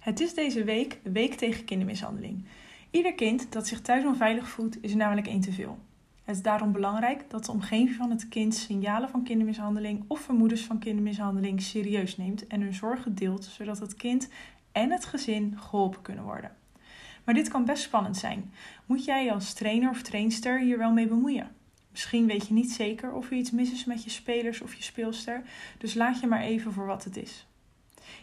Het is deze week de week tegen kindermishandeling. Ieder kind dat zich thuis onveilig voelt, is namelijk één te veel. Het is daarom belangrijk dat de omgeving van het kind signalen van kindermishandeling of vermoedens van kindermishandeling serieus neemt en hun zorgen deelt, zodat het kind en het gezin geholpen kunnen worden. Maar dit kan best spannend zijn. Moet jij als trainer of trainster hier wel mee bemoeien? Misschien weet je niet zeker of er iets mis is met je spelers of je speelster, dus laat je maar even voor wat het is.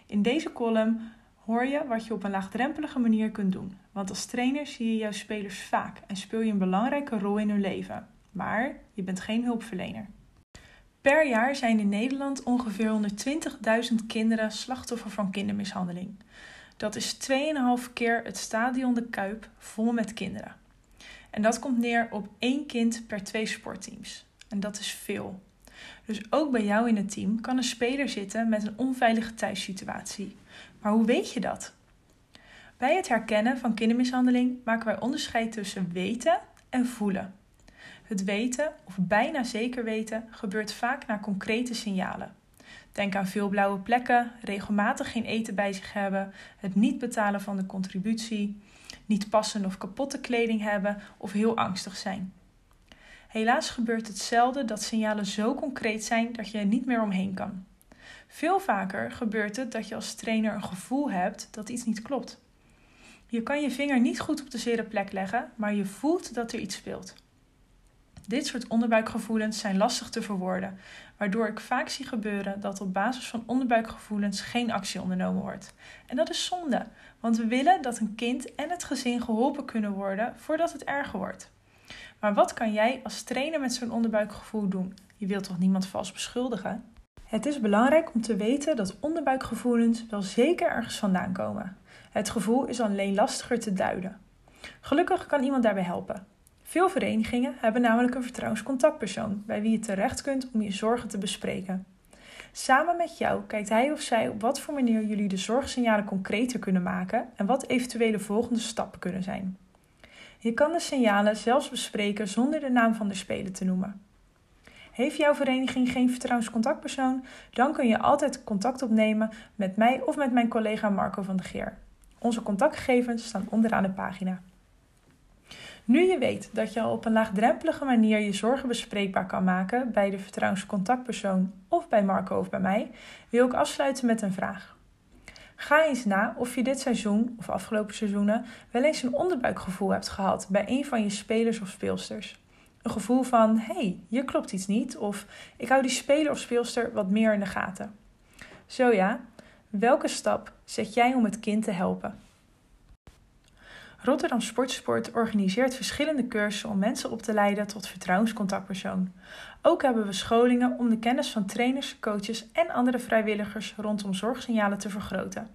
In deze column hoor je wat je op een laagdrempelige manier kunt doen. Want als trainer zie je jouw spelers vaak en speel je een belangrijke rol in hun leven. Maar je bent geen hulpverlener. Per jaar zijn in Nederland ongeveer 120.000 kinderen slachtoffer van kindermishandeling. Dat is 2,5 keer het stadion De Kuip vol met kinderen. En dat komt neer op één kind per twee sportteams. En dat is veel. Dus ook bij jou in het team kan een speler zitten met een onveilige thuissituatie. Maar hoe weet je dat? Bij het herkennen van kindermishandeling maken wij onderscheid tussen weten en voelen. Het weten, of bijna zeker weten, gebeurt vaak naar concrete signalen. Denk aan veel blauwe plekken, regelmatig geen eten bij zich hebben, het niet betalen van de contributie, niet passende of kapotte kleding hebben of heel angstig zijn. Helaas gebeurt het zelden dat signalen zo concreet zijn dat je er niet meer omheen kan. Veel vaker gebeurt het dat je als trainer een gevoel hebt dat iets niet klopt. Je kan je vinger niet goed op de zere plek leggen, maar je voelt dat er iets speelt. Dit soort onderbuikgevoelens zijn lastig te verwoorden, waardoor ik vaak zie gebeuren dat op basis van onderbuikgevoelens geen actie ondernomen wordt. En dat is zonde, want we willen dat een kind en het gezin geholpen kunnen worden voordat het erger wordt. Maar wat kan jij als trainer met zo'n onderbuikgevoel doen? Je wilt toch niemand vals beschuldigen? Het is belangrijk om te weten dat onderbuikgevoelens wel zeker ergens vandaan komen. Het gevoel is alleen lastiger te duiden. Gelukkig kan iemand daarbij helpen. Veel verenigingen hebben namelijk een vertrouwenscontactpersoon bij wie je terecht kunt om je zorgen te bespreken. Samen met jou kijkt hij of zij op wat voor manier jullie de zorgsignalen concreter kunnen maken en wat eventuele volgende stappen kunnen zijn. Je kan de signalen zelfs bespreken zonder de naam van de speler te noemen. Heeft jouw vereniging geen vertrouwenscontactpersoon? Dan kun je altijd contact opnemen met mij of met mijn collega Marco van de Geer. Onze contactgegevens staan onderaan de pagina. Nu je weet dat je al op een laagdrempelige manier je zorgen bespreekbaar kan maken bij de vertrouwenscontactpersoon of bij Marco of bij mij, wil ik afsluiten met een vraag. Ga eens na of je dit seizoen of afgelopen seizoenen wel eens een onderbuikgevoel hebt gehad bij een van je spelers of speelsters. Een gevoel van: hé, hey, hier klopt iets niet, of ik hou die speler of speelster wat meer in de gaten. Zo ja, welke stap zet jij om het kind te helpen? Rotterdam Sportsport organiseert verschillende cursussen om mensen op te leiden tot vertrouwenscontactpersoon. Ook hebben we scholingen om de kennis van trainers, coaches en andere vrijwilligers rondom zorgsignalen te vergroten.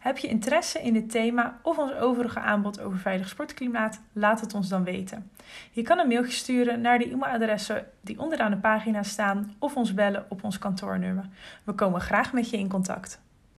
Heb je interesse in dit thema of ons overige aanbod over veilig sportklimaat? Laat het ons dan weten. Je kan een mailtje sturen naar de e-mailadressen die onderaan de pagina staan of ons bellen op ons kantoornummer. We komen graag met je in contact.